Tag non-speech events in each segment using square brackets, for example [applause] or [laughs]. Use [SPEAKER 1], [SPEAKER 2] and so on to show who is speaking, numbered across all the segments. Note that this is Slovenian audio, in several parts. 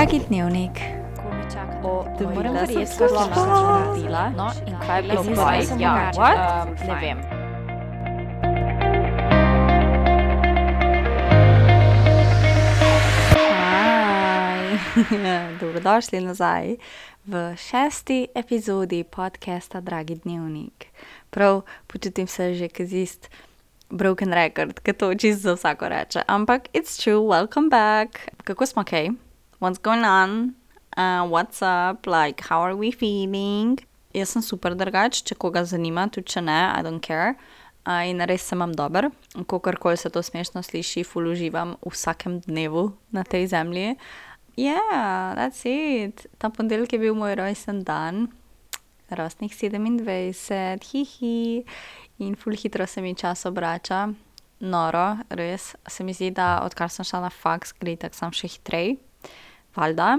[SPEAKER 1] Dragi dnevnik,
[SPEAKER 2] O, moram
[SPEAKER 3] moram
[SPEAKER 2] verjeti,
[SPEAKER 3] verjeti,
[SPEAKER 2] da
[SPEAKER 3] da
[SPEAKER 2] sem
[SPEAKER 3] sem
[SPEAKER 2] se
[SPEAKER 3] se
[SPEAKER 2] naredila.
[SPEAKER 3] No, in kaj je bilo zdaj?
[SPEAKER 2] sem
[SPEAKER 3] Ja, what?
[SPEAKER 2] Um, ne vem.
[SPEAKER 1] Hi. [laughs] dobrodošli nazaj v šesti epizodi podcasta Dragi dnevnik. Prav počutim se že kot ist broken record, ki to čisto za vsako reče. Ampak it's true, welcome back. Kako smo kaj? Okay? What's going on? Uh, what's up? Like, how are we feeling? Jaz sem super drugač, če koga zanima, tudi če ne, I don't care. Uh, in res se imam dober, kakorkoli se to smešno sliši, ful uživam v vsakem dnevu na tej zemlji. Ja, yeah, that's it. Ta ponedeljek je bil moj rojsten dan, rostnih 27, hihi, in ful hitro se mi čas obrača. Noro, res se mi zdi, da odkar sem šla na faks, gre tako sam še hitrej, valjda.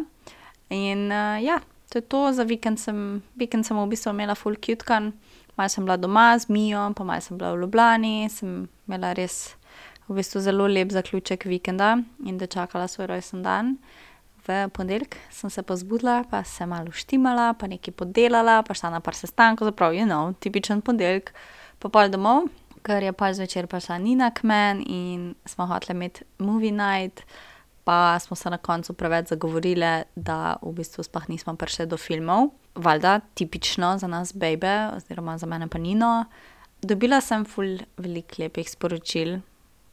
[SPEAKER 1] In uh, ja, to je to, za vikend sem, vikend sem v bistvu imela full cutkan, malo sem bila doma z Mijo, pa malo sem bila v Ljubljani, sem imela res v bistvu zelo lep zaključek vikenda in dočakala svoj rojsten dan. V ponedeljek sem se pa zbudila, pa se malo štimala, pa nekaj podelala, pa šla na par sestankov, zaprav, you know, tipičen ponedeljek, pa pol domov, ker je pa zvečer prišla Nina k meni in smo hoteli imeti movie night, pa smo se na koncu preveč zagovorile, da v bistvu sploh nismo prišli do filmov. Valjda, tipično za nas, bebe, oziroma za mene pa Nino. Dobila sem ful veliko lepih sporočil,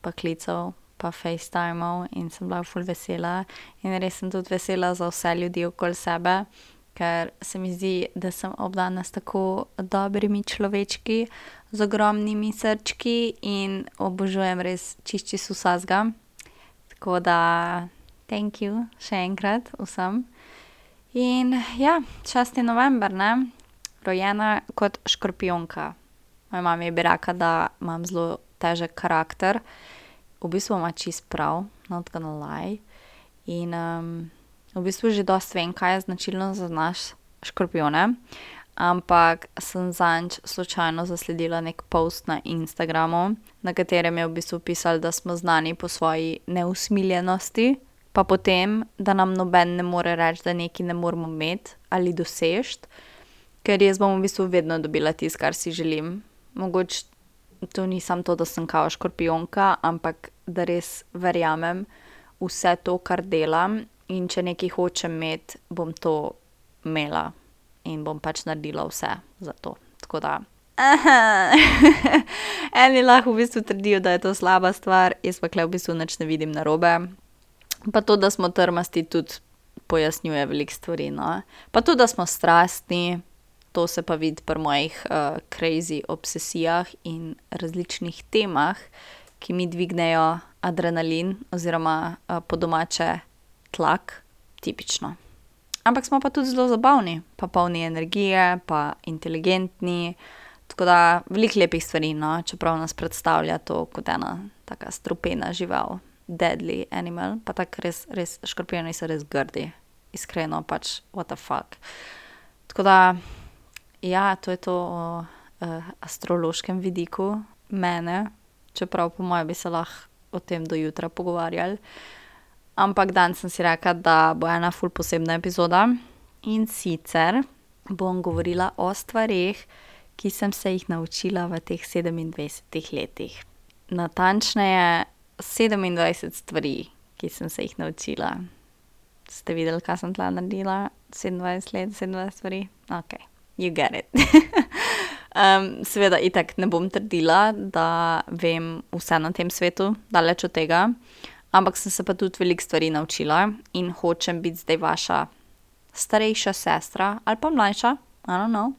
[SPEAKER 1] pa klicev, pa FaceTimov in sem bila ful vesela. In res sem tudi vesela za vse ljudi okoli sebe, ker se mi zdi, da sem obdana s tako dobrimi človečki, z ogromnimi srčki in obožujem res čišči vsega. Tako da, thank you še enkrat vsem. In ja, 6. november, ne, rojena kot škorpionka. Moja mama je bi rekla, da imam zelo težek karakter, v bistvu ima čist prav, not gonna lie. In um, v bistvu že dosti vem, kaj je značilno za naš škorpione, ampak sem zanj slučajno zasledila nek post na Instagramu, na katerem je v bistvu pisal, da smo znani po svoji neusmiljenosti, pa potem, da nam noben ne more reči, da nekaj ne moramo imeti ali dosežeti, ker jaz bom v bistvu vedno dobila tisto, kar si želim. Mogoče to ni samo to, da sem kao škorpionka, ampak da res verjamem vse to, kar delam, in če nekaj hočem imeti, bom to imela in bom pač naredila vse za to. Tako da. [laughs] Eni lahko v bistvu trdijo, da je to slaba stvar, jaz pa kle v bistvu nič ne vidim narobe. Pa to, da smo trmasti, tudi pojasnjuje veliko stvari. No? Pa to, da smo strastni, to se pa vidi pri mojih uh, crazy obsesijah in različnih temah, ki mi dvignejo adrenalin, oziroma uh, po domače tlak, tipično. Ampak smo pa tudi zelo zabavni, pa polni energije, pa inteligentni. Tako da veliko lepih stvari, no? čeprav nas predstavlja to kot ena taka strupena žival, deadly animal, pa tako res, res škorpioni so res grdi, iskreno pač, what the fuck. Tako da, ja, to je to o uh, astrološkem vidiku mene, čeprav po mojem bi se lahko o tem do jutra pogovarjali. Ampak danes sem si rekla, da bo ena ful posebna epizoda in sicer bom govorila o stvarih, ki sem se jih naučila v teh 27 letih. Natančneje 27 stvari, ki sem se jih naučila. Ste videli, kaj sem tla naredila? 27 let, 27 stvari? Ok, you get it. [laughs] um, seveda, itak ne bom trdila, da vem vse na tem svetu, daleč od tega, ampak sem se pa tudi veliko stvari naučila in hočem biti zdaj vaša starejša sestra ali pa mlajša, I don't know,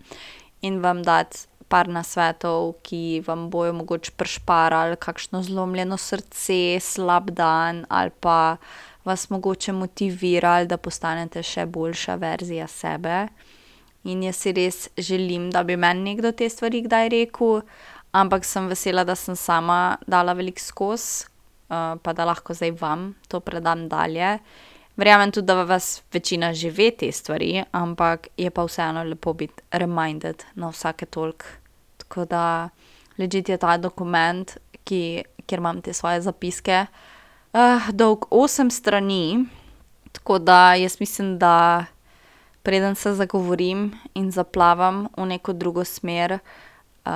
[SPEAKER 1] in vam dati par nasvetov, ki vam bojo mogoče prešparali kakšno zlomljeno srce, slab dan ali pa vas mogoče motivirali, da postanete še boljša verzija sebe. In jaz si res želim, da bi meni nekdo te stvari kdaj rekel, ampak sem vesela, da sem sama dala veliko skozi, pa da lahko zdaj vam to predam dalje. Verjamem tudi, da vas večina že ve te stvari, ampak je pa vseeno lepo biti reminded na vsake toliko. Tako da ležite ta dokument, ki, kjer imam te svoje zapiske, uh, dolg 8 strani, Tako da jaz mislim, da preden se zagovorim in zaplavam v neko drugo smer, uh,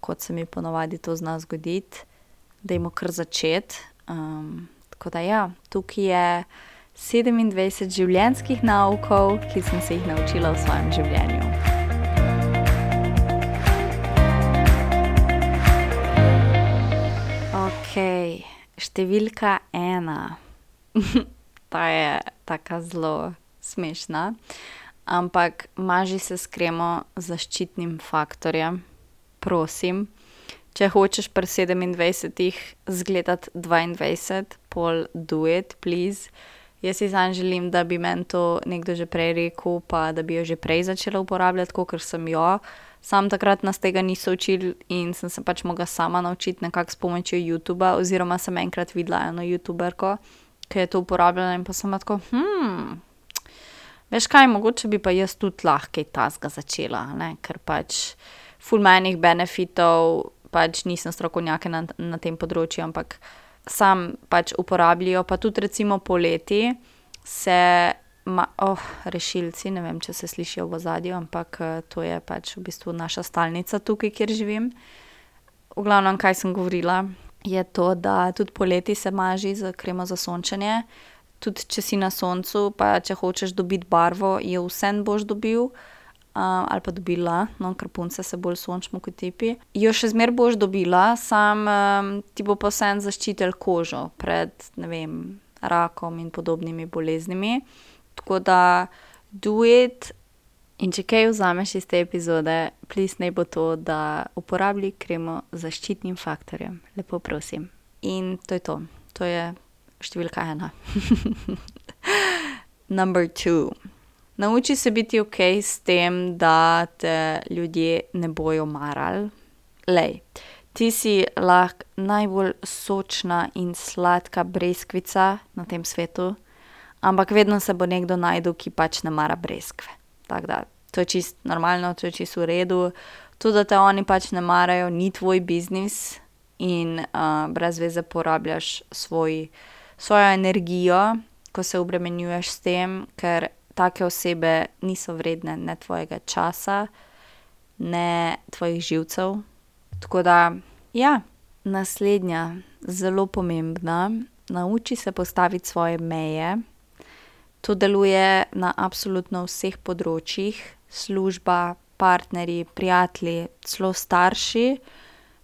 [SPEAKER 1] kot se mi ponovadi to zna zgoditi, da imamo kar začeti. Um, tako da ja, tukaj je 27 življenjskih naukov, ki sem se jih naučila v svojem življenju. Ok, številka ena. [laughs] Ta je tako zelo smešna ampak maži se s kremo zaščitnim faktorjem, prosim. Če hočeš pri 27-ih zgledati 22, pol do it, please. Jaz si sam želim, da bi meni to nekdo že prej rekel, pa da bi jo že prej začela uporabljati, kot sem jo. Sam takrat nas tega niso učili in sem se pač mogla sama naučiti nekako s pomočjo YouTuba, oziroma sem enkrat videla eno YouTuberko, ki je to uporabljala in pa sem tako, hm, Veš kaj, mogoče bi pa jaz tudi lahko tazga začela, ne? ker pač fulmenih benefitov, pač nisem strokovnjak na, na tem področju, ampak sam pač uporabljajo, pa tudi recimo poleti se, ma, oh, rešilci, ne vem, če se slišijo v zadju, ampak to je pač v bistvu naša stalnica tukaj, kjer živim. V glavnem, kaj sem govorila, je to, da tudi poleti se maži z kremo za sončenje tudi če si na soncu, pa če hočeš dobiti barvo, jo vsem boš dobil. Ali pa dobila, no, ker punce se bolj sončimo kot tipi. Jo še zmeraj boš dobila, sam um, ti bo pa vsem zaščitil kožo pred vem, rakom in podobnimi boleznimi. Tako da, do it. In če kaj vzameš iz te epizode, plis naj bo to, da uporabi kremo z zaščitnim faktorjem. Lepo prosim. In to je to. To je številka ena. [laughs] Number two. Nauči se biti ok s tem, da te ljudje ne bojo marali. Lej, ti si lahko najbolj sočna in sladka breskvica na tem svetu, ampak vedno se bo nekdo najdel, ki pač ne mara breskve. Tako da, to je čist normalno, to je čist v redu. To, da te oni pač ne marajo, ni tvoj biznis in uh, brez veze porabljaš svoj svojo energijo, ko se obremenjuješ s tem, ker take osebe niso vredne ne tvojega časa, ne tvojih živcev. Tako da, ja, naslednja, zelo pomembna, nauči se postaviti svoje meje. To deluje na absolutno vseh področjih, služba, partnerji, prijatelji, celo starši.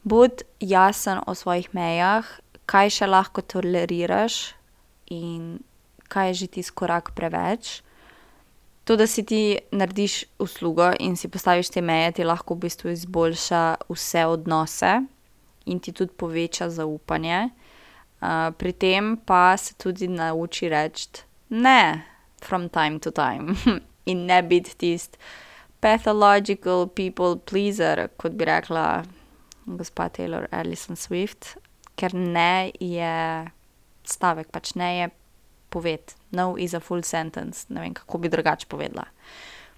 [SPEAKER 1] Bodi jasen o svojih mejah, kaj še lahko toleriraš in kaj je že tisti korak preveč. To, da si ti narediš uslugo in si postaviš te meje, ti lahko v bistvu izboljša vse odnose in ti tudi poveča zaupanje. Uh, pri tem pa se tudi nauči reči ne, from time to time, [laughs] in ne biti tisti pathological people pleaser, kot bi rekla gospa Taylor Allison Swift ker ne je stavek, pač ne je poved. No is a full sentence, ne vem, kako bi drugače povedala.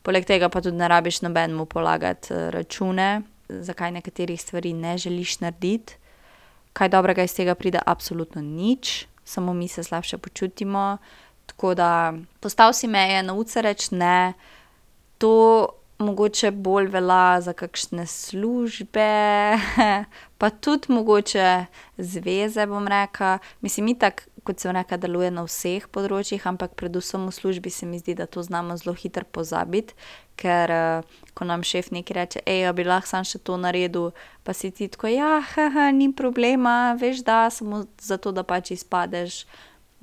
[SPEAKER 1] Poleg tega pa tudi ne rabiš nobenemu polagati eh, račune, zakaj nekaterih stvari ne želiš narediti. Kaj dobrega iz tega pride, absolutno nič, samo mi se slabše počutimo. Tako da postav si meje, nauči reči ne. To mogoče bolj velja za kakšne službe, [laughs] pa tudi mogoče zveze, bom rekla. Mislim, itak, kot sem rekla, deluje na vseh področjih, ampak predvsem v službi se mi zdi, da to znamo zelo hitro pozabiti, ker ko nam šef nekaj reče, hej, bi lahko sam še to naredil, pa si ti tako, ja, haha, ni problema, veš, da samo zato, da pač izpadeš.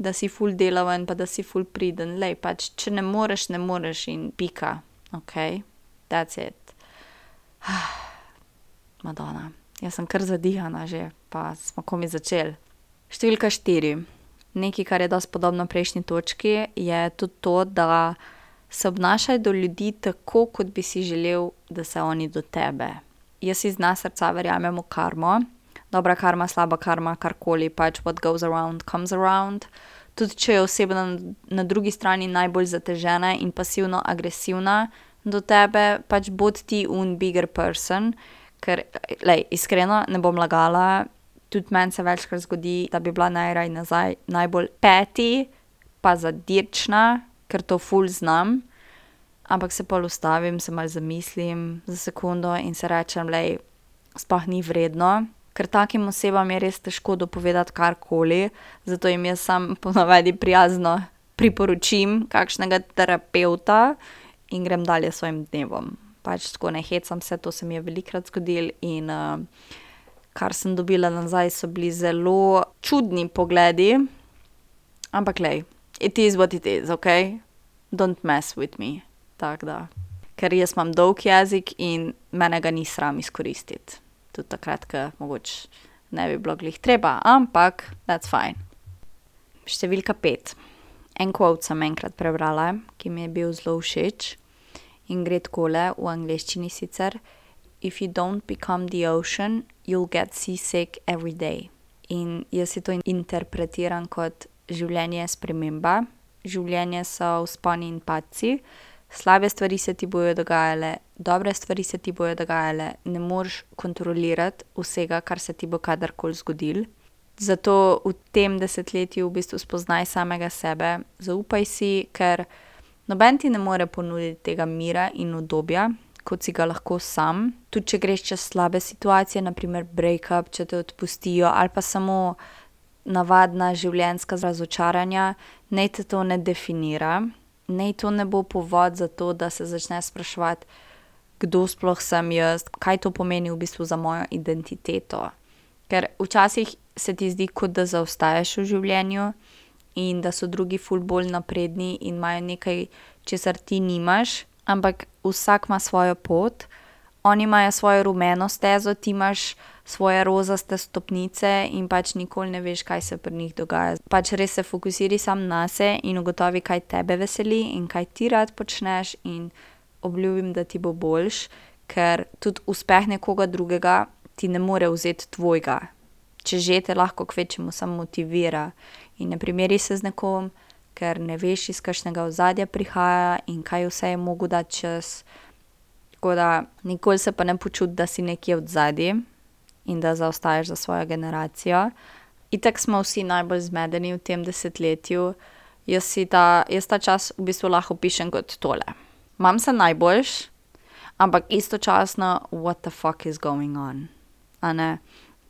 [SPEAKER 1] Da si ful delaven, pa da si ful priden, le pač, če ne moreš, ne moreš in pika, ok that's it. [sighs] Madona, jaz sem kar zadihana že, pa smo komi začeli. Številka štiri. Nekaj, kar je dosti podobno prejšnji točki, je tudi to, da se obnašaj do ljudi tako, kot bi si želel, da se oni do tebe. Jaz iz dna srca verjamem v karmo, dobra karma, slaba karma, karkoli pač, what goes around, comes around. Tudi če je oseba na, na drugi strani najbolj zatežena in pasivno agresivna, do tebe, pač bod ti un bigger person. Ker, lej, iskreno, ne bom lagala, tudi meni se večkrat zgodi, da bi bila najraj nazaj najbolj peti pa zadirčna, ker to ful znam, ampak se pol ustavim, se mal zamislim za sekundo in se rečem, lej, sploh ni vredno. Ker takim osebam je res težko dopovedati karkoli, zato jim jaz sam ponavadi prijazno priporočim kakšnega terapeuta in grem dalje s svojim dnevom. Pač tako ne hecam se, to se mi je velikokrat zgodilo in uh, kar sem dobila nazaj, so bili zelo čudni pogledi, ampak lej, it is what it is, ok? Don't mess with me. Tako da. Ker jaz imam dolg jezik in mene ga ni sram izkoristiti. Tudi takrat, ko mogoče ne bi bilo glih treba, ampak that's fine. Številka pet. En quote sem enkrat prebrala, ki mi je bil zelo všeč in gre takole v angleščini sicer: If you don't become the ocean, you'll get seasick every day. In jaz si to interpretiram kot življenje je sprememba, življenje so vzponi in padci, slabe stvari se ti bojo dogajale, dobre stvari se ti bojo dogajale, ne moreš kontrolirati vsega, kar se ti bo kadarkoli zgodilo. Zato v tem desetletju v bistvu spoznaj samega sebe, zaupaj si, ker noben ti ne more ponuditi tega mira in udobja, kot si ga lahko sam. Tudi če greš čez slabe situacije, naprimer breakup, če te odpustijo, ali pa samo navadna življenjska razočaranja, naj te to ne definira, naj to ne bo povod za to, da se začneš spraševati, kdo sploh sem jaz, kaj to pomeni v bistvu za mojo identiteto. Ker včasih se ti zdi, kot da zaostaješ v življenju in da so drugi ful bolj napredni in imajo nekaj, česar ti nimaš, ampak vsak ima svojo pot. Oni imajo svojo rumeno stezo, ti imaš svoje rozaste stopnice in pač nikoli ne veš, kaj se pri njih dogaja. Pač res se fokusiraj sam na sebe in ugotovi, kaj tebe veseli in kaj ti rad počneš, in obljubim, da ti bo boljš, ker tudi uspeh nekoga drugega ti ne more vzeti tvojega. Če že te lahko kvečemu samo motivira in ne primeri se z nekom, ker ne veš, iz kakšnega ozadja prihaja in kaj vse je mogel dati čez. Tako da nikoli se pa ne počuti, da si nekje odzadaj in da zaostaješ za svojo generacijo. Itak smo vsi najbolj zmedeni v tem desetletju. Jaz si ta, jaz ta čas v bistvu lahko opišem kot tole. Imam se najboljš, ampak istočasno, what the fuck is going on? A ne.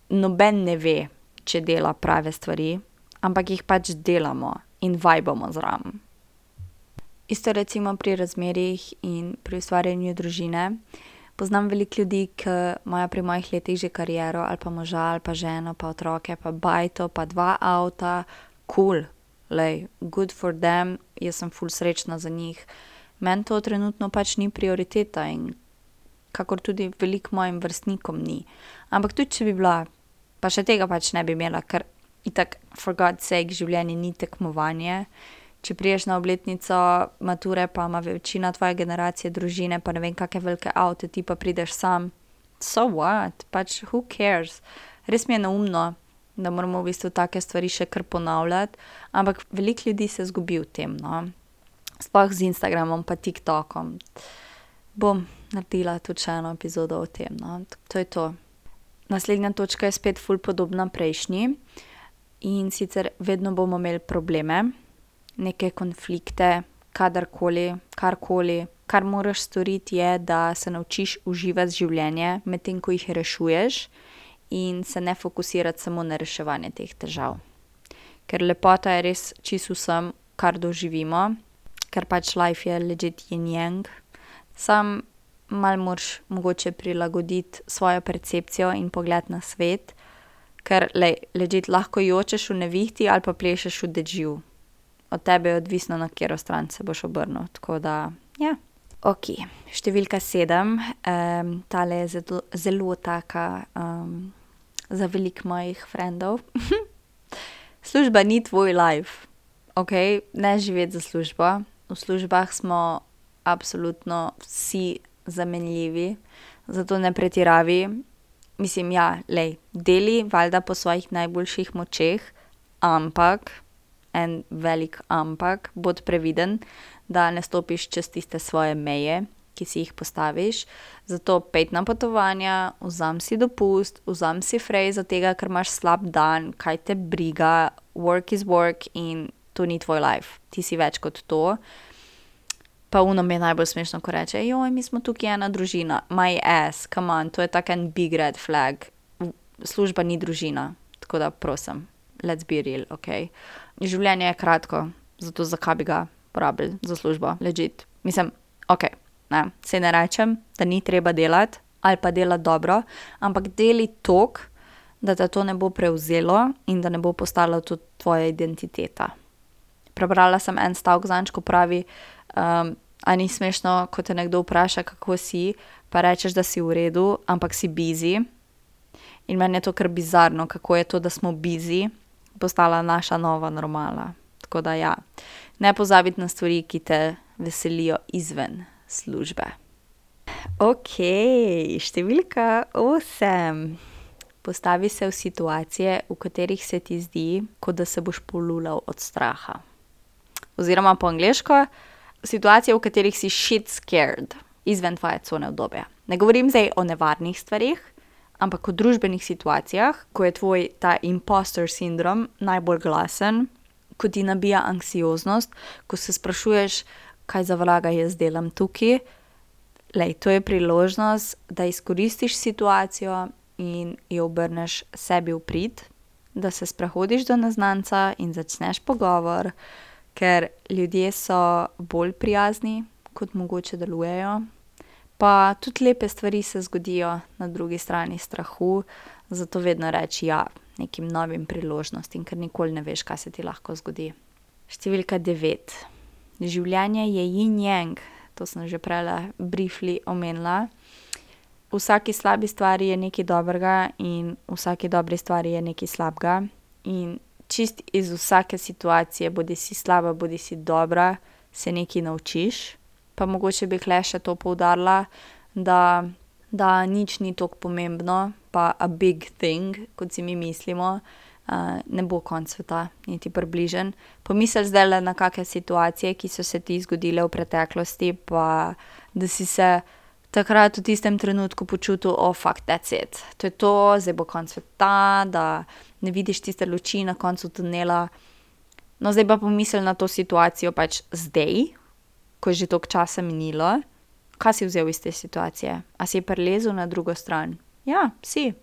[SPEAKER 1] Noben ne ve, če dela prave stvari, ampak jih pač delamo in vibamo zraven. Isto recimo pri razmerjih in pri ustvarjanju družine. Poznam veliko ljudi, ki imajo pri mojih letih že kariero ali pa moža ali pa ženo pa otroke pa bajto pa dva avta, kul, glej, good for them, jaz sem ful srečna za njih. Meni to trenutno pač ni prioriteta in kakor tudi veliko mojim vrstnikom ni. Ampak tudi če bi bila, pa še tega pač ne bi imela, ker itak for god's sake življenje ni tekmovanje. Če prideš na obletnico mature, pa ima večina tvoje generacije družine, pa ne vem, kake velike avte, ti pa prideš sam. So what, pač who cares? Res mi je neumno, da moramo v bistvu take stvari še kar ponavljati, ampak veliko ljudi se zgubi v tem, no. Sploh z Instagramom pa TikTokom. Bom naredila tudi še eno epizodo o tem, no, to je to. Naslednja točka je spet ful podobna prejšnji, in sicer vedno bomo imeli probleme, neke konflikte, kadarkoli, karkoli. Kar moraš storiti, je, da se naučiš uživati življenje, medtem ko jih rešuješ, in se ne fokusirati samo na reševanje teh težav. Ker lepota je res čisto vsem, kar doživimo, ker pač life je legit yin yang. Samo malo moraš mogoče prilagoditi svojo percepcijo in pogled na svet, ker legit lahko jočeš v nevihti ali pa plešeš v dežju od tebe je odvisno, na katero stran se boš obrnil. Da, ja. Ok, številka sedem, um, tale je zelo, zelo taka um, za veliko mojih frendov. [laughs] Služba ni tvoj life, ok, ne živeti za službo. V službah smo absolutno vsi zamenljivi, zato ne pretiravi. Mislim, ja, lej, deli valjda po svojih najboljših močeh, ampak en velik ampak, bod previden, da ne stopiš čez tiste svoje meje, ki si jih postaviš. Zato pet na potovanja, vzam si dopust, vzam si frej za tega, ker imaš slab dan, kaj te briga, work is work in to ni tvoj life, ti si več kot to. Pa uno mi je najbolj smešno, ko reče: Joj, mi smo tukaj ena družina, my ass, come on, to je tak en big red flag. Služba ni družina, tako da prosim, let's be real, ok. Življenje je kratko, zato zakaj bi ga porabili za službo, legit. Mislim, ok, ne, saj ne rečem, da ni treba delati ali pa delati dobro, ampak deli toliko, da te to ne bo prevzelo in da ne bo postala to tvoja identiteta. Prebrala sem en stavek zadnjič, ko pravi, a ni smešno, ko te nekdo vpraša, kako si, pa rečeš, da si v redu, ampak si busy. In meni je to kar bizarno, kako je to, da smo busy, postala naša nova normala. Tako da ja, ne pozabiti na stvari, ki te veselijo izven službe. Okej, številka osem. Postavi se v situacije, v katerih se ti zdi, kot da se boš polulal od straha. Oziroma po angleško, situacije, v katerih si shit scared, izven tvoje cone udobja. Ne govorim zdaj o nevarnih stvareh, ampak o družbenih situacijah, ko je tvoj ta imposter sindrom najbolj glasen, ko ti nabija anksioznost, ko se sprašuješ, kaj za vraga jaz delam tukaj. Glej, to je priložnost, da izkoristiš situacijo in jo obrneš sebi v prid, da se sprehodiš do neznanca in začneš pogovor, ker ljudje so bolj prijazni, kot mogoče delujejo. Pa tudi lepe stvari se zgodijo na drugi strani strahu, zato vedno reči ja nekim novim priložnostim, ker nikoli ne veš, kaj se ti lahko zgodi. Številka devet. Življenje je yin yang, to sem že prejle briefly omenila. V vsaki slabi stvari je nekaj dobrega in v vsaki dobri stvari je nekaj slabega. In čisto iz vsake situacije, bodisi slaba bodisi dobra, se nekaj naučiš. Pa mogoče bi tule še to poudarila, da, da nič ni toliko pomembno pa a big thing, kot si mi mislimo, ne bo konec sveta, niti približno. Pomisli zdajle na kake situacije, ki so se ti zgodile v preteklosti, pa da si se takrat v tistem trenutku počutil: oh, fuck, that's it, to je to, zdaj bo konec sveta, da ne vidiš tiste luči na koncu tunela. No, zdaj pa pomisli na to situacijo pač zdaj, ko je že toliko časa minilo. Kaj si vzel iz te situacije? A si prilezel na drugo stran? Ja, si.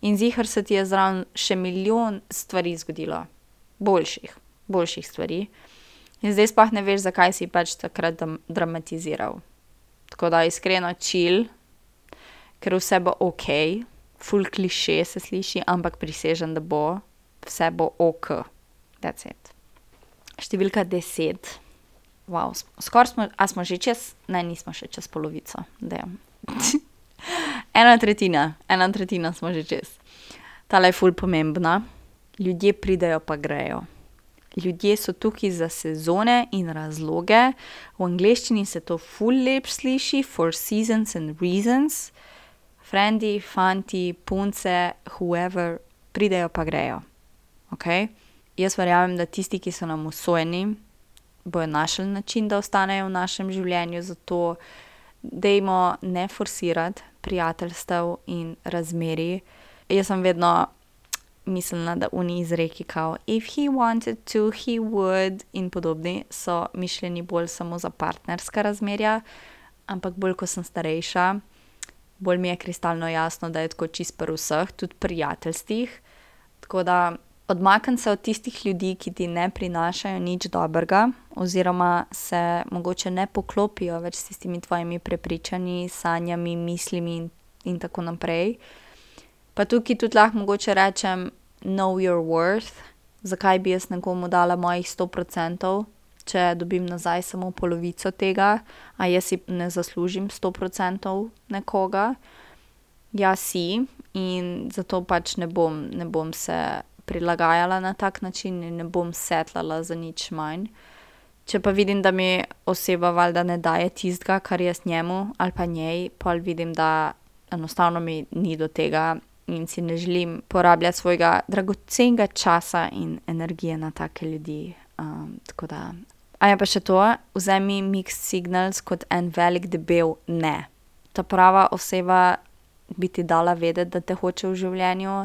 [SPEAKER 1] In ziher se ti je zraven še milijon stvari zgodilo. Boljših, boljših stvari. In zdaj sploh ne veš, zakaj si pač takrat dramatiziral. Tako da iskreno chill, ker vse bo okej, ful kliše se sliši, ampak prisežem, da bo. Vse bo okej. That's it. Številka deset. skoraj smo, a smo že čez? Ne, nismo še čez polovico, damn. [laughs] Ena tretjina, ena tretjina smo že čez. Tale je ful pomembna. Ljudje pridejo pa grejo. Ljudje so tukaj za sezone in razloge. V angleščini se to ful lepo sliši, for seasons and reasons. Frendi, fanti, punce, whoever, pridejo pa grejo. Okej? Jaz verjamem, da tisti, ki so nam usojeni, bojo našli način, da ostanejo v našem življenju, zato dajmo ne forsirati prijateljstev in razmerij. Jaz sem vedno mislila, da oni izreki, kao if he wanted to, he would in podobni, so mišljeni bolj samo za partnerska razmerja, ampak bolj, ko sem starejša, bolj mi je kristalno jasno, da je tako čisto pri vseh, tudi prijateljstvih. Tako da odmakniti se od tistih ljudi, ki ti ne prinašajo nič dobrega oziroma se mogoče ne poklopijo več s tistimi tvojimi prepričanji, sanjami, mislimi in tako naprej. Pa tukaj tudi lahko mogoče rečem know your worth. Zakaj bi jaz nekomu dala mojih sto procentov, če dobim nazaj samo polovico tega, a jaz si ne zaslužim sto procentov nekoga. Ja, si, in zato pač ne bom, ne bom se prilagajala na tak način in ne bom setlala za nič manj. Če pa vidim, da mi oseba valjda ne daje tistega, kar jaz njemu ali pa njej, pol vidim, da enostavno mi ni do tega in si ne želim porabljati svojega dragocenega časa in energije na take ljudi, tako da. Pa še to, vzemi mixed signals kot en velik debel ne. Ta prava oseba bi ti dala vedeti, da te hoče v življenju,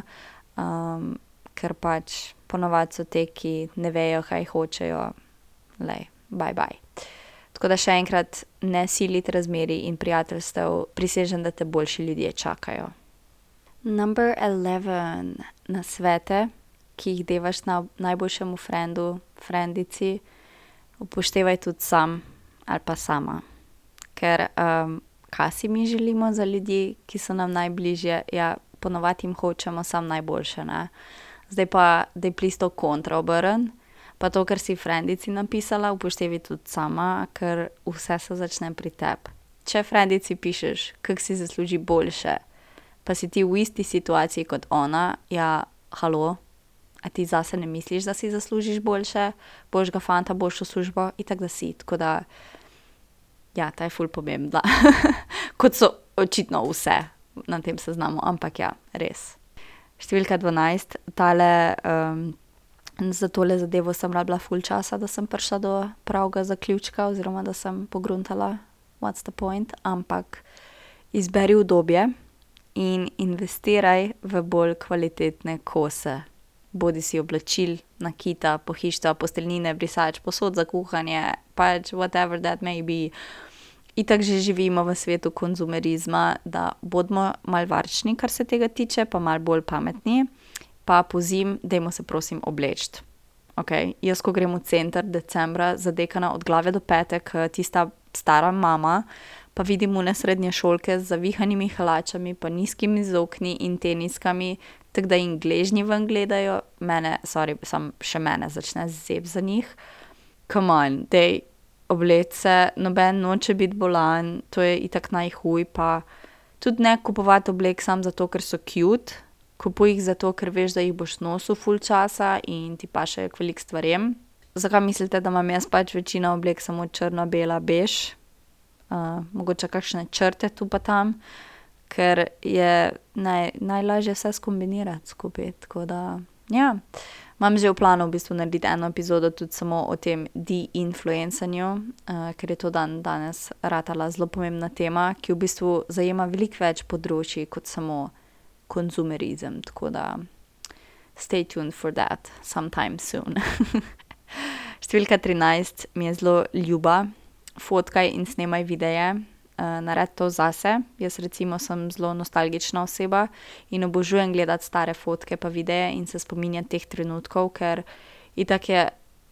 [SPEAKER 1] ker pač ponovadi so te, ki ne vejo, kaj hočejo, le, bye bye. Tako da še enkrat ne siliti razmeri in prijateljstev, prisežem, da te boljši ljudje čakajo. Number eleven, nasvete, ki jih devaš najboljšemu frendu, frendici, upoštevaj tudi sam ali pa sama. Ker, kaj si mi želimo za ljudi, ki so nam najbližje? Ja, ponavadi jim hočemo samo najboljše, ne. Zdaj pa daj please to kontra obrni. Pa to, kar si frendici napisala, upoštevaj tudi sama, ker vse se začne pri tebi. Če frendici pišeš, kako si zasluži boljše, pa si ti v isti situaciji kot ona, ja, halo, a ti zase ne misliš, da si zaslužiš boljše, boljšega fanta, boljšo službo? Itak, da si, tako da ja, ta je ful pomembna. [laughs] Kot so očitno vse na tem seznamu, ampak ja, res. Številka dvanajst, tale, za tole zadevo sem rabila ful časa, da sem prišla do pravega zaključka oziroma da sem pogruntala, what's the point, ampak izberi udobje in investiraj v bolj kvalitetne kose. Bodisi oblačil, nakita, pohištva, posteljnine, brisač, posod za kuhanje, pač whatever that may be. Itak že živimo v svetu konzumerizma, da bodimo malo varčni, kar se tega tiče, pa malo bolj pametni. Pa pozimi dajmo se prosim obleči. Okej, jaz, ko grem v center decembra, zadekana od glave do pet ke tista stara mama, pa vidim one srednješolke z zavihanimi hlačami pa nizkimi zokni in teniskami, tako da jim gležnji ven gledajo, mene, sorry, samo še mene začne zeb za njih. Come on, daj, obleči se, noben noče biti bolan, to je itak najhuje pa tudi ne kupovati oblek samo zato, ker so cute, kupuj jih zato, ker veš, da jih boš nosil ful časa in ti pašejo k veliko stvarem. Zakaj mislite, da imam jaz pač večino oblek samo črno, bela, bež? mogoče kakšne črte tu pa tam, ker je najlažje vse skombinirati skupaj, tako da, ja. Imam že v planu v bistvu narediti eno epizodo tudi samo o tem de-influencanju, ker je to dandanes ratala zelo pomembna tema, ki v bistvu zajema veliko več področij kot samo konzumerizem, tako da stay tuned for that, sometime soon. [laughs] Številka trinajst mi je zelo ljuba. Fotkaj in snemaj videe, naredi to zase. Jaz recimo sem zelo nostalgična oseba in obožujem gledati stare fotke pa videe in se spominjati teh trenutkov, ker itak je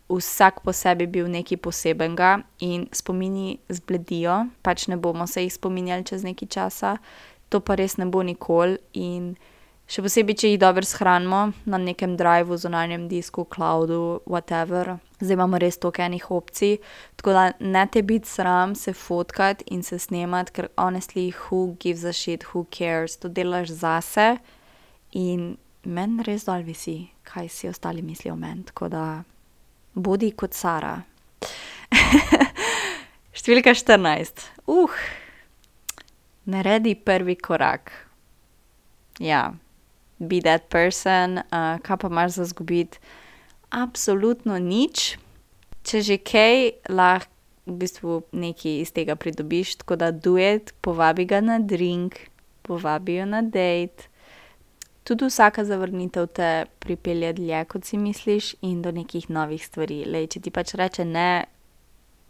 [SPEAKER 1] vsak po sebi bil nekaj posebnega in spomini zbledijo, pač ne bomo se jih spominjali čez nekaj časa. To pa res ne bo nikoli in še posebej, če jih dobro shranimo na nekem drivu, zunanjem disku, cloudu, whatever. Zdaj imamo res toliko enih opcij, tako da ne te biti sram se fotkati in se snemati, ker honestly, who gives a shit, who cares, to delaš zase in meni res dol visi, kaj si ostali mislijo o meni, tako da bodi kot Sara. [laughs] Številka štirinajst, naredi prvi korak. Ja, be that person, kaj pa imaš za izgubiti? Absolutno nič. Če že kaj, lahko v bistvu nekaj iz tega pridobiš, tako da do it, povabi ga na drink, povabi jo na date. Tudi vsaka zavrnitev te pripelje dlje, kot si misliš, in do nekih novih stvari. Glej, če ti pač reče ne,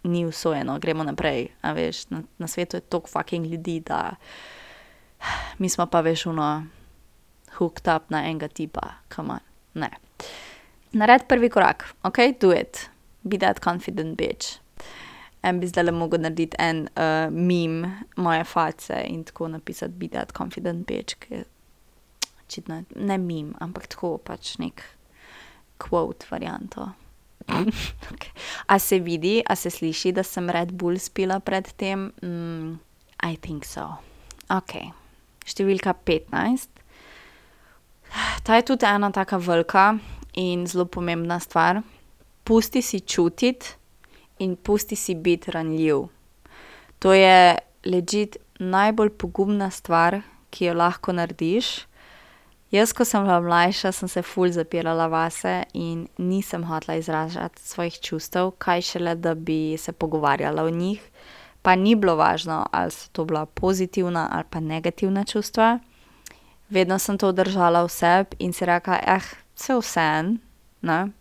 [SPEAKER 1] ni usojeno, gremo naprej, a veš, na, na svetu je toliko fucking ljudi, da mi smo pa, veš, ono hooked up na enega tipa, come on, ne. Naredi prvi korak, okej, do it. Be that confident bitch. En bi zdajle mogel narediti en, meme moje face in tako napisati be that confident bitch, ke očitno ne meme, ampak tako pač neki quote varianto. [laughs] Okej. A se vidi, a se sliši, da sem Red bull spila pred tem? I think so. Okej. Številka petnajst. Ta je tudi ena taka velika in zelo pomembna stvar. Pusti si čutiti in pusti si biti ranljiv. To je legit najbolj pogumna stvar, ki jo lahko narediš. Jaz, ko sem bila mlajša, sem se ful zapirala vase in nisem hotela izražati svojih čustev, kaj šele, da bi se pogovarjala o njih. Pa ni bilo važno, ali so to bila pozitivna ali pa negativna čustva. Vedno sem to držala v sebi in si rekla: vse vse,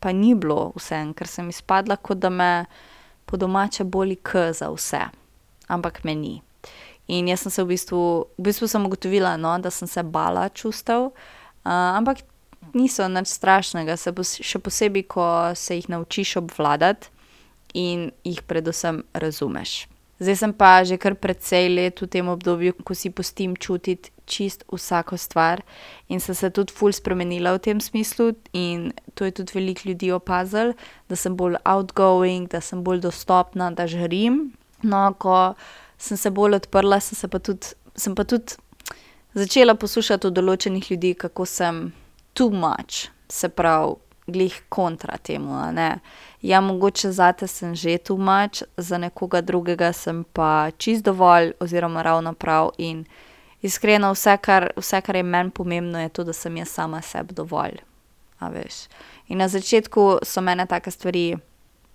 [SPEAKER 1] pa ni bilo vse, ker sem izpadla, kot da me po domače boli k za vse, ampak me ni. In jaz sem se v bistvu, v bistvu sem ugotovila, no, da sem se bala čustev, uh, ampak niso nič strašnega, se pos, še posebej, ko se jih naučiš obvladati in jih predvsem razumeš. Zdaj sem pa že kar precej let v tem obdobju, ko si pustim čutiti čist vsako stvar in sem se tudi ful spremenila v tem smislu in to je tudi veliko ljudi opazil, da sem bolj outgoing, da sem bolj dostopna, da žarim. No, ko sem se bolj odprla, sem se pa tudi, sem pa tudi začela poslušati od določenih ljudi, kako sem too much, se pravi, glih kontra temu, ne ja, mogoče zate sem že too much, za nekoga drugega sem pa čist dovolj, oziroma ravno prav. In iskreno, vse, kar, vse, kar je meni pomembno, je to, da sem jaz sama sebi dovolj. A veš. In na začetku so mene take stvari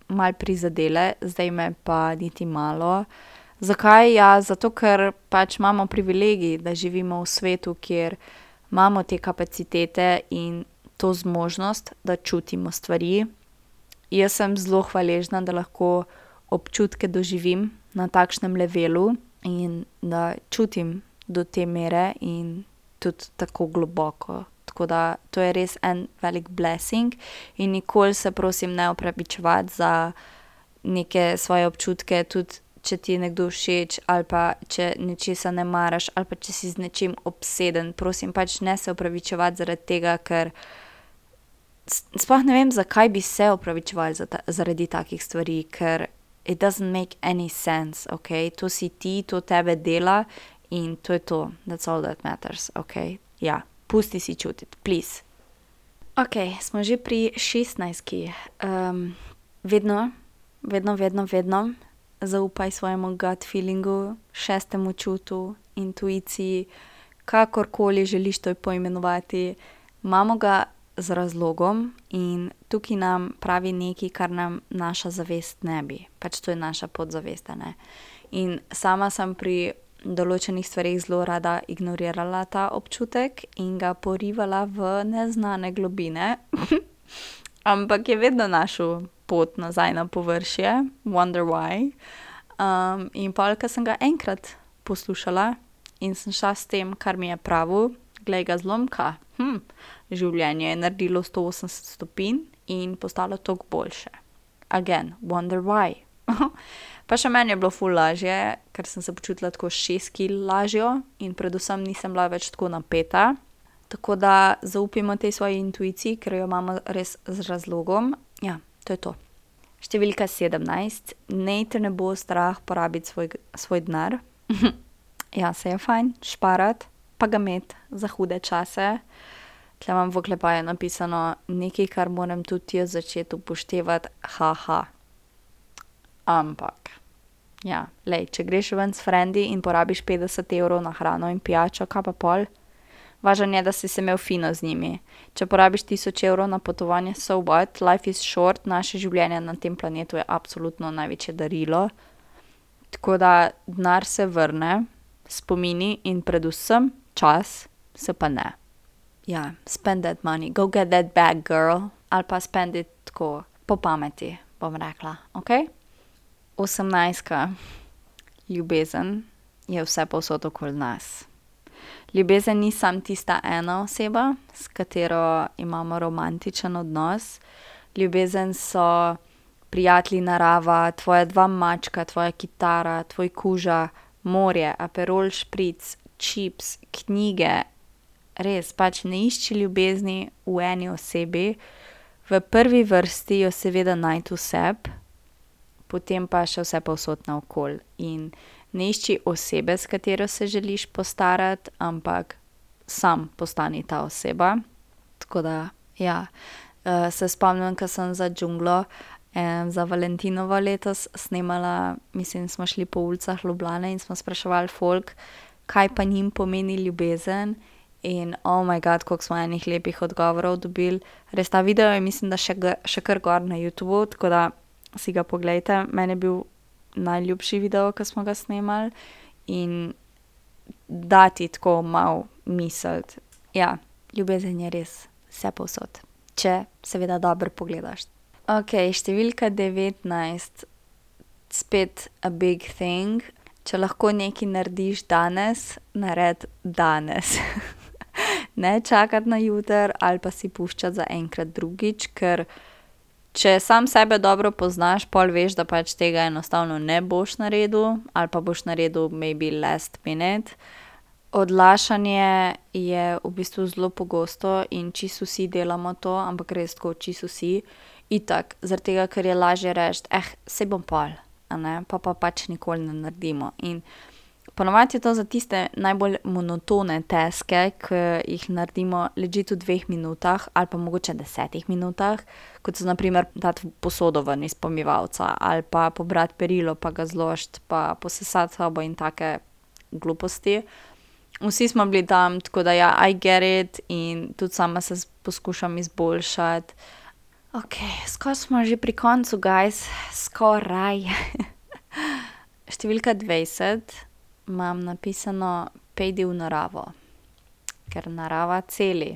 [SPEAKER 1] mal prizadele, zdaj me pa niti malo. Zakaj? Ja, zato ker pač imamo privilegij, da živimo v svetu, kjer imamo te kapacitete in to zmožnost, da čutimo stvari jaz sem zelo hvaležna, da lahko občutke doživim na takšnem levelu in da čutim do te mere in tudi tako globoko. Tako da to je res en velik blessing in nikoli se, prosim, ne opravičevati za neke svoje občutke, tudi če ti je nekdo všeč, ali pa če nečesa ne maraš, ali pa če si z nečim obseden. Prosim, pač ne se opravičevati zaradi tega, ker sploh ne vem, zakaj bi se opravičevali za ta, zaradi takih stvari, ker it doesn't make any sense, ok, to si ti, to tebe dela in to je to, that's all that matters, ok, ja, pusti si čutiti, please. Ok, smo že pri šestnajstki. Um, vedno, vedno, vedno, vedno zaupaj svojemu gut feelingu, šestemu čutu, intuiciji, kakorkoli želiš to poimenovati. Imamo ga z razlogom in tukaj nam pravi nekaj, kar nam naša zavest ne bi, pač to je naša podzavest. In sama sem pri določenih stvarih zelo rada ignorirala ta občutek in ga porivala v neznane globine, [laughs] ampak je vedno našel pot nazaj na površje, wonder why. Um, in pa, ker sem ga enkrat poslušala in sem šla s tem, kar mi je pravo, glej ga zlomka. Življenje je naredilo 180 stopinj in postalo toliko boljše. Again, wonder why. [laughs] pa še meni je bilo ful lažje, ker sem se počutila tako šest kil lažjo in predvsem nisem bila več tako napeta. Tako da zaupimo tej svoji intuiciji, ker jo imamo res z razlogom. Ja, to je to. Številka 17. Naj te ne bo strah porabiti svoj, svoj denar. [laughs] ja, se je fajn, šparat, pa ga imeti za hude čase. Tle imam v oklepaju napisano nekaj, kar moram tudi jaz začeti upoštevati, haha. Ampak, ja, lej, če greš ven s frendi in porabiš 50 evrov na hrano in pijačo, kaj pa pol? Važno je, da si se imel fino z njimi. Če porabiš 1000 evrov na potovanje, so what, life is short, naše življenje na tem planetu je absolutno največje darilo. Tako da denar se vrne, spomini in predvsem čas se pa ne ja, spend that money, go get that bag, girl, ali pa spend it tako po pameti, bom rekla. Ok? Osemnajstka, ljubezen je vse posod okoli nas. Ljubezen ni samo tista ena oseba, s katero imamo romantičen odnos. Ljubezen so prijatelji narava, tvoja dva mačka, tvoja kitara, tvoj kuža, morje, aperol špric, čips, knjige, res pač ne išči ljubezni v eni osebi, v prvi vrsti jo seveda najti v sebi, potem pa še vse povsod naokoli. In ne išči osebe, s katero se želiš postarati, ampak sam postani ta oseba. Tako da, ja, uh, se spomnim, ko sem za džunglo. Za Valentinovo letos snemala, mislim, smo šli po ulicah Ljubljana in smo spraševali folk, kaj pa njim pomeni ljubezen. In oh moj bog, koliko smo enih lepih odgovorov dobili. Res ta video je, mislim, da še, še kar gor na YouTubu, tako da si ga pogledajte. Meni je bil najljubši video, ki smo ga snemali in dati tako malo misliti. Ja, ljubezen je res vse posod. če seveda dobro pogledaš. Ok, številka devetnajst, spet a big thing. Če lahko nekaj narediš danes, naredi danes. [laughs] ne čakati na jutri ali pa si puščati za enkrat drugič, ker če sam sebe dobro poznaš, pol veš, da pač tega enostavno ne boš naredil ali pa boš naredil maybe last minute. Odlašanje je v bistvu zelo pogosto in čisto vsi delamo to, ampak res tako, čisto vsi. Itak, zaradi tega, ker je lažje reči: saj bom pol, a ne, pol pa pač nikoli ne naredimo. In po navadi je to za tiste najbolj monotone taske, ke jih naredimo legit v dveh minutah ali pa mogoče desetih minutah, kot so na primer dati posodo ven iz pomivalca ali pa pobrati perilo pa ga zložiti pa posesati sobo in take gluposti. Vsi smo bili tam, tako da ja, I get it, in tudi sama se poskušam izboljšati. Okej, skoraj smo že pri koncu, guys, skoraj. [laughs] Številka dvajset imam napisano: Pojdi v naravo. Ker narava celi.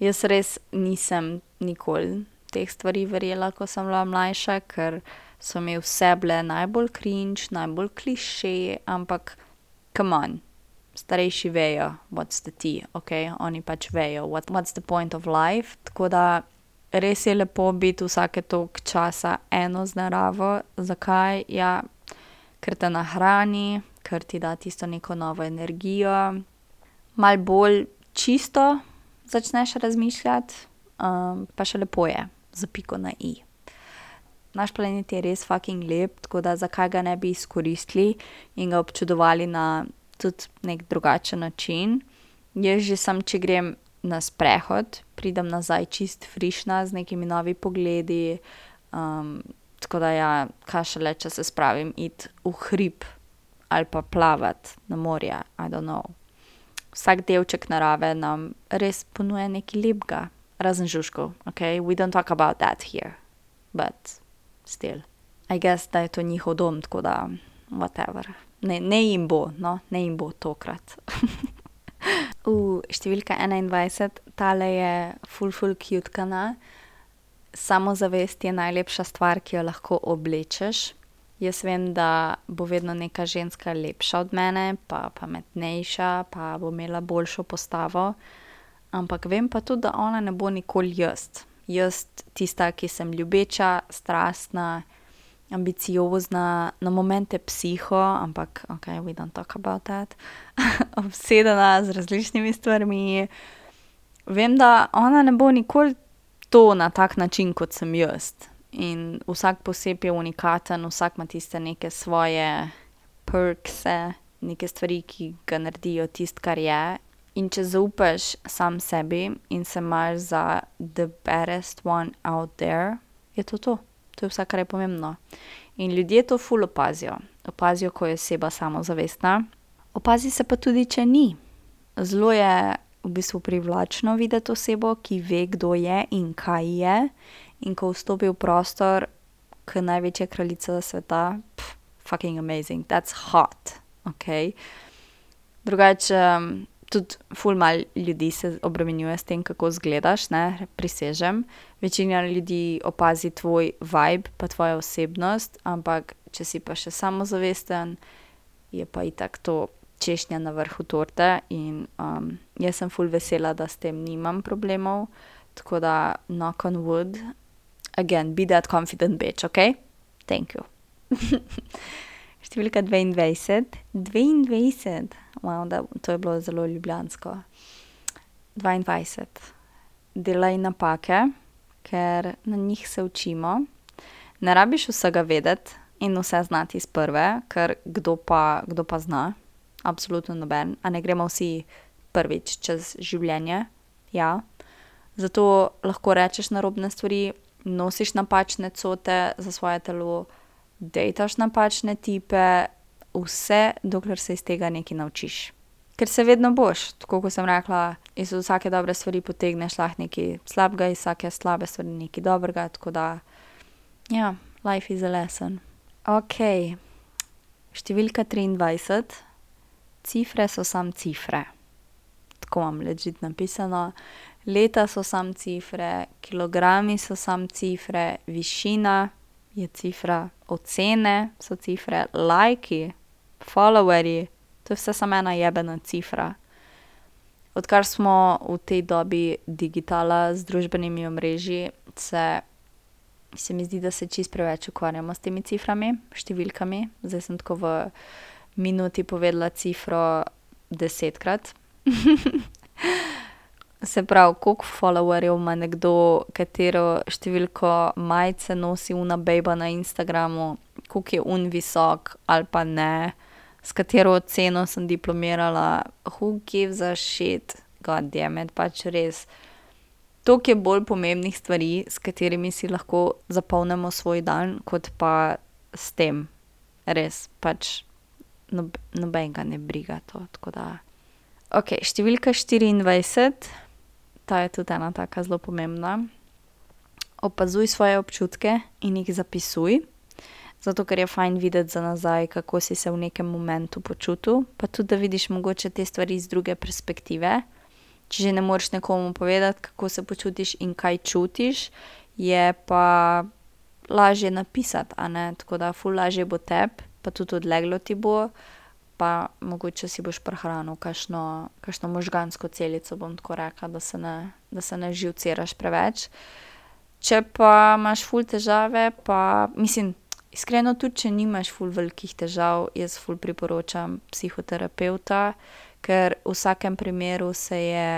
[SPEAKER 1] Jaz res nisem nikoli teh stvari verjela, ko sem bila mlajša, ker so mi vse bile najbolj cringe, najbolj klišeji, ampak come on, starejši vejo, what's the tea, okej, oni pač vejo, what's the point of life, tako da res je lepo biti vsake toliko časa eno z naravo. Zakaj? Ja, ker te nahrani, ker ti da tisto neko novo energijo, malo bolj čisto začneš razmišljati, pa še lepo je, za piko na i. Naš planet je res fucking lep, tako da zakaj ga ne bi izkoristili in ga občudovali na tudi neki drugačen način. Jaz že samo, če grem na sprehod, pridem nazaj čisto frišna, z nekimi novimi pogledi, tako da ja, kaj šele, če se spravim iti v hrib ali pa plavati na morje, I don't know. Vsak delček narave nam res ponuja nekaj lepega. Razen žuželk, okej, we don't talk about that here, but still. I guess, da je to njihov dom, tako da whatever. Ne, ne jim bo, no, ne jim bo tokrat. [laughs] številka enaindvajset, tale je ful, ful cute-kana. Samozavest je najlepša stvar, ki jo lahko oblečeš. Jaz vem, da bo vedno neka ženska lepša od mene pa pametnejša pa bo imela boljšo postavo, ampak vem pa tudi, da ona ne bo nikoli jaz. Jaz, tista, ki sem ljubeča, strastna, ambiciozna, na momente psiho, ampak okej, we don't talk about that, [laughs] obsedena z različnimi stvarmi. Vem, da ona ne bo nikoli to na tak način, kot sem jaz. In vsak posebej je unikaten, vsak ima tiste neke svoje perkse, neke stvari, ki ga naredijo tisto, kar je. In če zaupaš sam sebi in se imaš za the baddest one out there, je to to. To je vse, kar je pomembno. In ljudje to ful opazijo. Opazijo, ko je oseba samozavestna, opazi se pa tudi, če ni. Zelo je v bistvu privlačno videti osebo, ki ve, kdo je in kaj je, in ko vstopi v prostor ke največje kraljice sveta, fucking amazing, that's hot, okej. Drugače, tudi ful malo ljudi se obremenjuje s tem, kako izgledaš, ne, prisežem. Večina ljudi opazi tvoj vibe pa tvojo osebnost, ampak če si pa še samozavesten, je pa itak to češnja na vrhu torte in, jaz sem ful vesela, da s tem nimam problemov, tako da knock on wood, again, be that confident bitch, okej? Thank you. [laughs] Številka dvaindvajset, dvaindvajset, to je bilo zelo ljubljansko. Dvaindvajset. Delaj napake, ker na njih se učimo. Ne rabiš vsega vedeti in vse znati iz prve, ker kdo pa, kdo pa zna? Absolutno noben. A ne gremo vsi prvič čez življenje? Ja. Zato lahko rečeš narobne stvari, nosiš napačne cote za svoje telo, dejtaš napačne tipe, vse, dokler se iz tega nekaj naučiš. Ker se vedno boš, tako kot sem rekla, iz vsake dobre stvari potegneš lahko nekaj slabega, iz vsake slabe stvari nekaj dobrega, tako da ja, life is a lesson. Okej, številka triindvajset. Cifre so samo cifre. Tako imam legit napisano. Leta so samo cifre, kilogrami so samo cifre, višina je cifra, ocene so cifre, lajki, followerji, to je vse samo ena jebena cifra. Odkar smo v tej dobi digitala z družbenimi omrežji, se se mi zdi, da se čisto preveč ukvarjamo s temi ciframi, številkami. Zdaj sem tako v minuti povedala cifro desetkrat. [laughs] Se pravi, koliko followerjev ima nekdo, katero številko majice nosi ona bejba na Instagramu, koliko je on visok ali pa ne, s katero oceno sem diplomirala, who gives a shit, goddammit, pač res. Toliko je bolj pomembnih stvari, s katerimi si lahko zapolnimo svoj dan, kot pa s tem. Res, pač nobenega ne briga to. Okej, številka štiriindvajset, ta je tudi ena taka zelo pomembna. Opazuj svoje občutke in jih zapisuj. Zato ker je fajn videti za nazaj, kako si se v nekem momentu počutil, pa tudi, da vidiš mogoče te stvari z druge perspektive. Če že ne moreš nekomu povedati, kako se počutiš in kaj čutiš, je pa lažje napisati, a ne, tako da ful lažje bo tebi pa tudi odleglo ti bo pa mogoče si boš prihranil kakšno, kakšno možgansko celico, bom tako rekla, da se ne, da se ne živciraš preveč. Če pa imaš ful težave, pa mislim, iskreno, tudi če nimaš ful velikih težav, jaz ful priporočam psihoterapevta, ker v vsakem primeru se je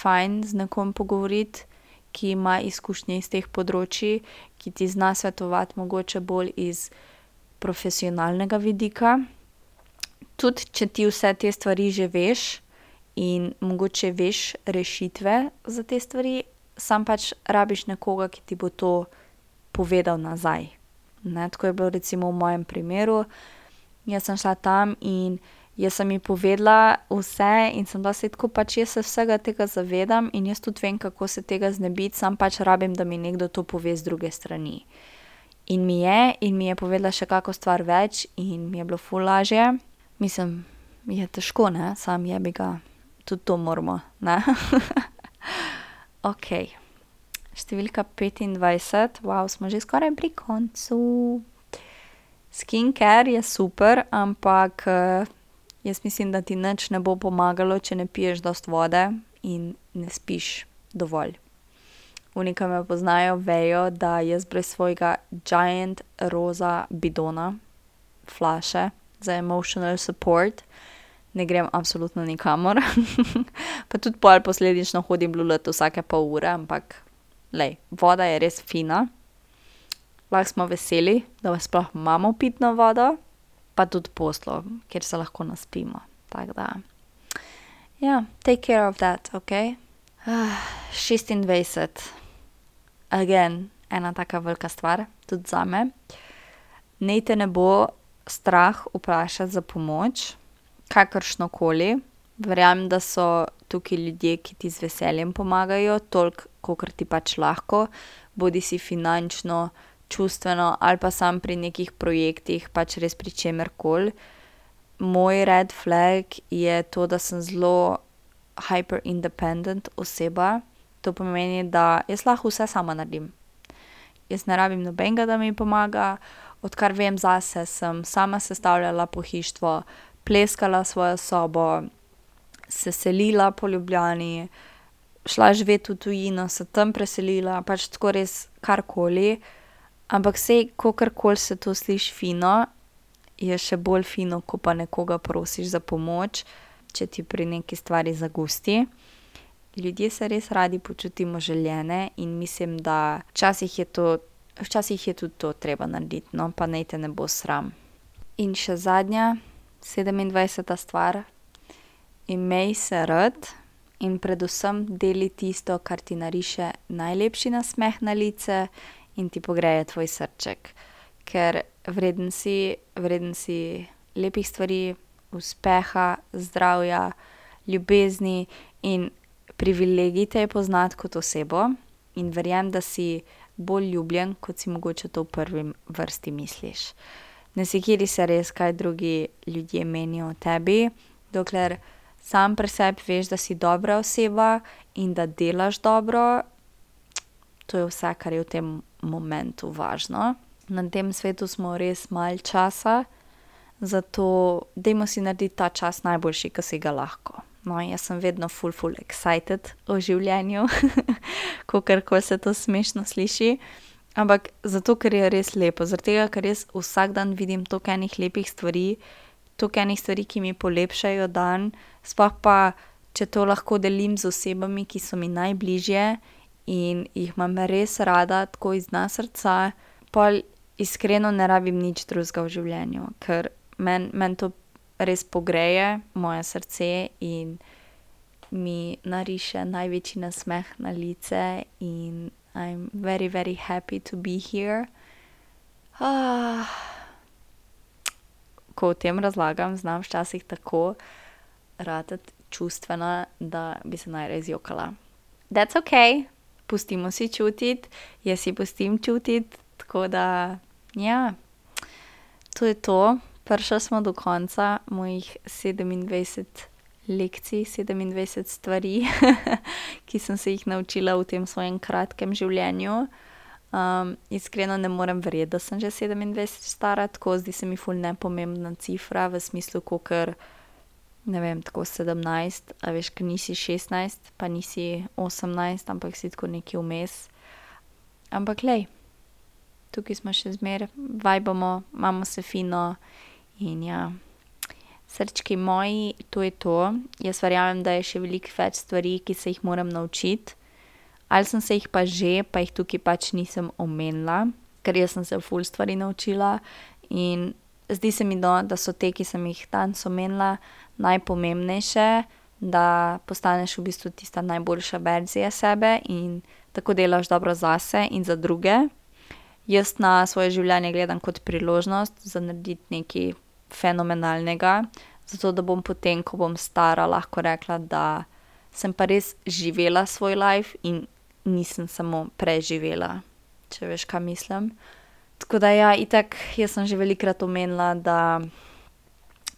[SPEAKER 1] fajn z nekom pogovoriti, ki ima izkušnje iz teh področij, ki ti zna svetovati mogoče bolj iz profesionalnega vidika. Tudi če ti vse te stvari že veš in mogoče veš rešitve za te stvari, samo pač rabiš nekoga, ki ti bo to povedal nazaj, ne. Tako je bilo recimo v mojem primeru. Jaz sem šla tam in jaz sem ji povedala vse in sem bila, saj tako pač jaz se vsega tega zavedam in jaz tudi vem, kako se tega znebiti, samo pač rabim, da mi nekdo to pove z druge strani. In mi je in mi je povedala še kako stvar več in mi je bilo ful lažje. Mislim, je težko, ne, samo jebiga, tudi to moramo. [laughs] Okej, številka petindvajset, smo že skoraj pri koncu. Skincare je super, ampak, jaz mislim, da ti nič ne bo pomagalo, če ne piješ dosti vode in ne spiš dovolj. Oni, ke me poznajo, vejo, da jaz brez svojega giant roza bidona, flaše za emotional support ne grem absolutno nikamor. [laughs] Pa tudi pol posledično hodim lulat vsake pol ure, ampak glej, voda je res fina. Lahko smo veseli, da sploh imamo pitno vodo, pa tudi posteljo, kjer se lahko naspimo, tako da. Ja, take care of that, okej. šestindvajset, again, ena taka velika stvar, tudi zame. Naj te ne bo strah vprašati za pomoč, kakršnokoli. Verjamem, da so tukaj ljudje, ki ti z veseljem pomagajo, toliko, kolikor ti pač lahko. Bodisi finančno, čustveno ali pa samo pri nekih projektih, pač res pri čemerkoli. Moj red flag je to, da sem zelo hyper independent oseba. To pomeni, da jaz lahko vse sama naredim. Jaz ne rabim nobenega, da mi pomaga. Odkar vem zase, sem sama sestavljala pohištvo, pleskala svojo sobo, se selila po Ljubljani, šla živet v tujino, se tam preselila, pač tako res karkoli. Ampak saj kakorkoli se to sliši fino, je še bolj fino, ko pa nekoga prosiš za pomoč, če ti pri neki stvari zagusti. Ljudje se res radi počutimo željene in mislim, da včasih je to, včasih je tudi to treba narediti, no, pa naj te ne bo sram. In še zadnja, sedemindvajseta stvar. Imej se rad in predvsem delaj tisto, kar ti nariše najlepši nasmeh na lice in ti pogreje tvoj srček. Ker vreden si, vreden si lepih stvari, uspeha, zdravja, ljubezni in privilegij te je poznati kot osebo in verjamem, da si bolj ljubljen, kot si mogoče to v prvi vrsti misliš. Ne sekiri se res, kaj drugi ljudje menijo o tebi, dokler sam pri sebi veš, da si dobra oseba in da delaš dobro, to je vse, kar je v tem momentu važno. Na tem svetu smo res malo časa, zato dajmo si narediti ta čas najboljši, ki si ga lahko. No, jaz sem vedno full, full excited o življenju, [laughs] kako se to smešno sliši. Ampak zato, ker je res lepo, zaradi tega, ker res vsak dan vidim toliko enih lepih stvari, toliko enih stvari, ki mi polepšajo dan, sploh pa, če to lahko delim z osebami, ki so mi najbližje in jih imam res rada, tako iz dna srca, pa iskreno ne rabim nič drugega v življenju, ker meni men to res pogreje moje srce in mi nariše največji nasmeh na lice in I am very, very happy to be here. Ko o tem razlagam, znam včasih tako ratati čustvena, da bi se najraje zjokala. That's ok, pustimo si čutiti, jaz si pustim čutiti, tako da ja, to je to prišli smo do konca mojih sedemindvajset lekcij, sedemindvajset stvari, [laughs] ki sem se jih naučila v tem svojem kratkem življenju. iskreno ne morem verjeti, da sem že sedemindvajset stara, tako zdi se mi ful nepomembna cifra v smislu, kakor, ne vem, tako sedemnajst, a veš, ke nisi šestnajst pa nisi osemnajst, ampak si tako nekje vmes. Ampak glej, tukaj smo še zmeraj, vibamo, imamo se fino in ja. Srčki moji, to je to. Jaz verjamem, da je še veliko več stvari, ki se jih moram naučiti. Ali sem se jih pa že, pa jih tukaj pač nisem omenila, ker jaz sem se ful stvari naučila in zdi se mi, no, da so te, ki sem jih danes omenila, najpomembnejše, da postaneš v bistvu tista najboljša verzija sebe in tako delaš dobro zase in za druge. Jaz na svoje življenje gledam kot priložnost za narediti nekaj fenomenalnega, zato da bom potem, ko bom stara, lahko rekla, da sem pa res živela svoj life in nisem samo preživela, če veš, kaj mislim. Tako da ja, itak, jaz sem že velikokrat omenila, da,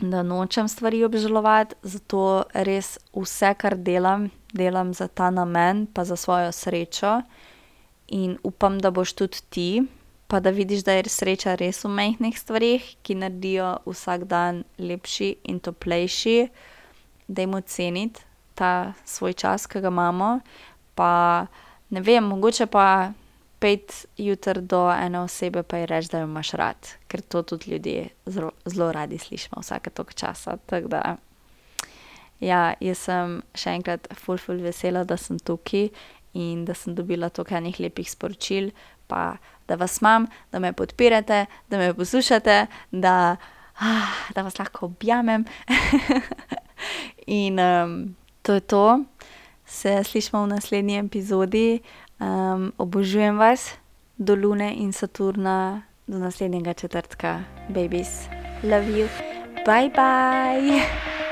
[SPEAKER 1] da nočem stvari obžalovati, zato res vse, kar delam, delam za ta namen pa za svojo srečo. In upam, da boš tudi ti, pa da vidiš, da je sreča res v majhnih stvareh, ki naredijo vsak dan lepši in toplejši. Dajmo ceniti ta svoj čas, ke ga imamo, pa ne vem, mogoče pa pojdi jutri do ene osebe pa ji reči, da jo imaš rad, ker to tudi ljudje zelo, zelo radi slišimo vsake toliko časa, tako da. Ja, jaz sem še enkrat ful, ful vesela, da sem tukaj in da sem dobila toliko enih lepih sporočil pa da vas imam, da me podpirate, da me poslušate, da, da vas lahko objamem. [laughs] In, to je to. Se slišimo v naslednji epizodi. obožujem vas. Do Lune in Saturna do naslednjega četrtka. Babies, love you. Bye, bye. [laughs]